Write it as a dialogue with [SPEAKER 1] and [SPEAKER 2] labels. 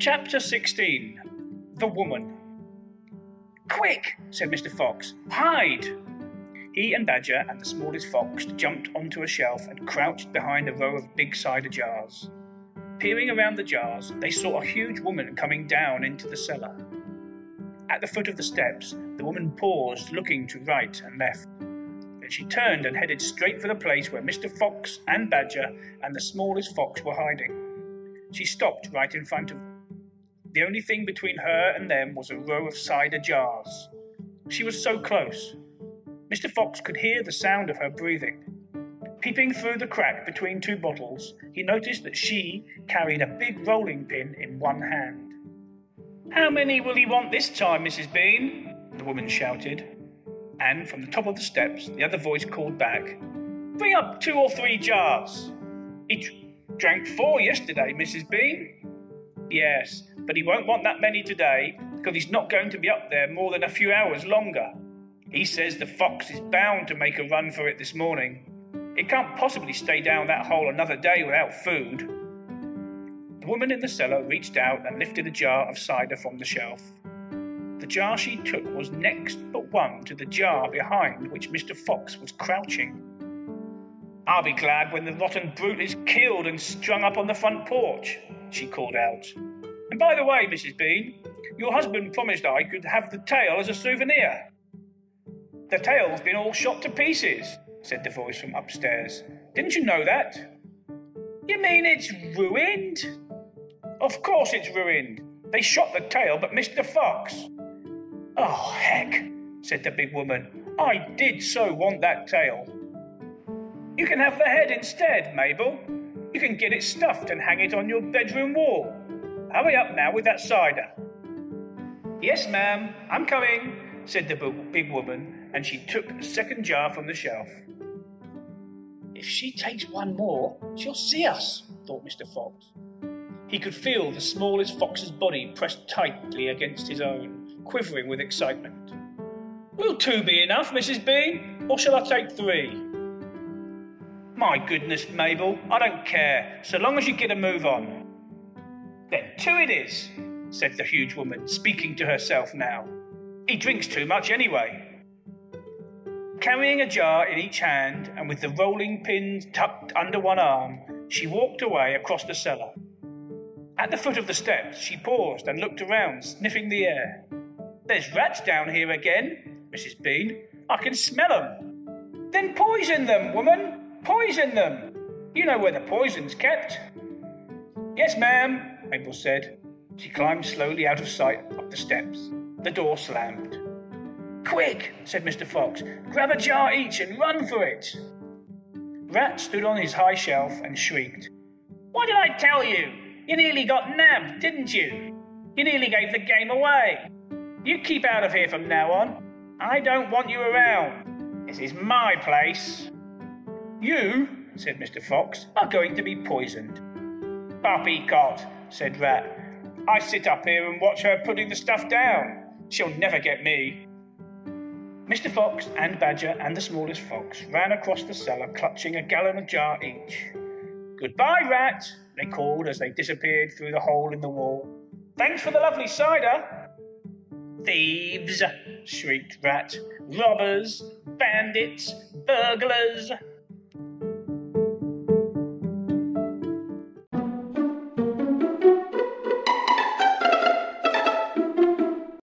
[SPEAKER 1] Chapter 16 The Woman. Quick, said Mr. Fox, hide! He and Badger and the smallest fox jumped onto a shelf and crouched behind a row of big cider jars. Peering around the jars, they saw a huge woman coming down into the cellar. At the foot of the steps, the woman paused, looking to right and left. Then she turned and headed straight for the place where Mr. Fox and Badger and the smallest fox were hiding. She stopped right in front of. The only thing between her and them was a row of cider jars. She was so close. Mr. Fox could hear the sound of her breathing. Peeping through the crack between two bottles, he noticed that she carried a big rolling pin in one hand. How many will you want this time, Mrs. Bean? the woman shouted. And from the top of the steps, the other voice called back, Bring up two or three jars. He drank four yesterday, Mrs. Bean. Yes, but he won't want that many today because he's not going to be up there more than a few hours longer. He says the fox is bound to make a run for it this morning. It can't possibly stay down that hole another day without food. The woman in the cellar reached out and lifted a jar of cider from the shelf. The jar she took was next but one to the jar behind which Mr. Fox was crouching. I'll be glad when the rotten brute is killed and strung up on the front porch, she called out. And by the way, Mrs. Bean, your husband promised I could have the tail as a souvenir. The tail's been all shot to pieces, said the voice from upstairs. Didn't you know that? You mean it's ruined? Of course it's ruined. They shot the tail but missed the fox. Oh, heck, said the big woman. I did so want that tail. You can have the head instead, Mabel. You can get it stuffed and hang it on your bedroom wall. Hurry up now with that cider. Yes, ma'am, I'm coming, said the big woman, and she took a second jar from the shelf. If she takes one more, she'll see us, thought Mr. Fox. He could feel the smallest fox's body pressed tightly against his own, quivering with excitement. Will two be enough, Mrs. Bean, or shall I take three? My goodness, Mabel, I don't care, so long as you get a move on. Then two it is, said the huge woman, speaking to herself now. He drinks too much anyway. Carrying a jar in each hand and with the rolling pins tucked under one arm, she walked away across the cellar. At the foot of the steps, she paused and looked around, sniffing the air. There's rats down here again, Mrs. Bean. I can smell 'em. Then poison them, woman. Poison them! You know where the poison's kept. Yes, ma'am, Mabel said. She climbed slowly out of sight up the steps. The door slammed. Quick, said Mr. Fox. Grab a jar each and run for it. Rat stood on his high shelf and shrieked. What did I tell you? You nearly got nabbed, didn't you? You nearly gave the game away. You keep out of here from now on. I don't want you around. This is my place. You, said Mr. Fox, are going to be poisoned. Poppycock, said Rat. I sit up here and watch her putting the stuff down. She'll never get me. Mr. Fox and Badger and the smallest fox ran across the cellar clutching a gallon of jar each. Goodbye, Rat, they called as they disappeared through the hole in the wall. Thanks for the lovely cider. Thieves, shrieked Rat. Robbers, bandits, burglars.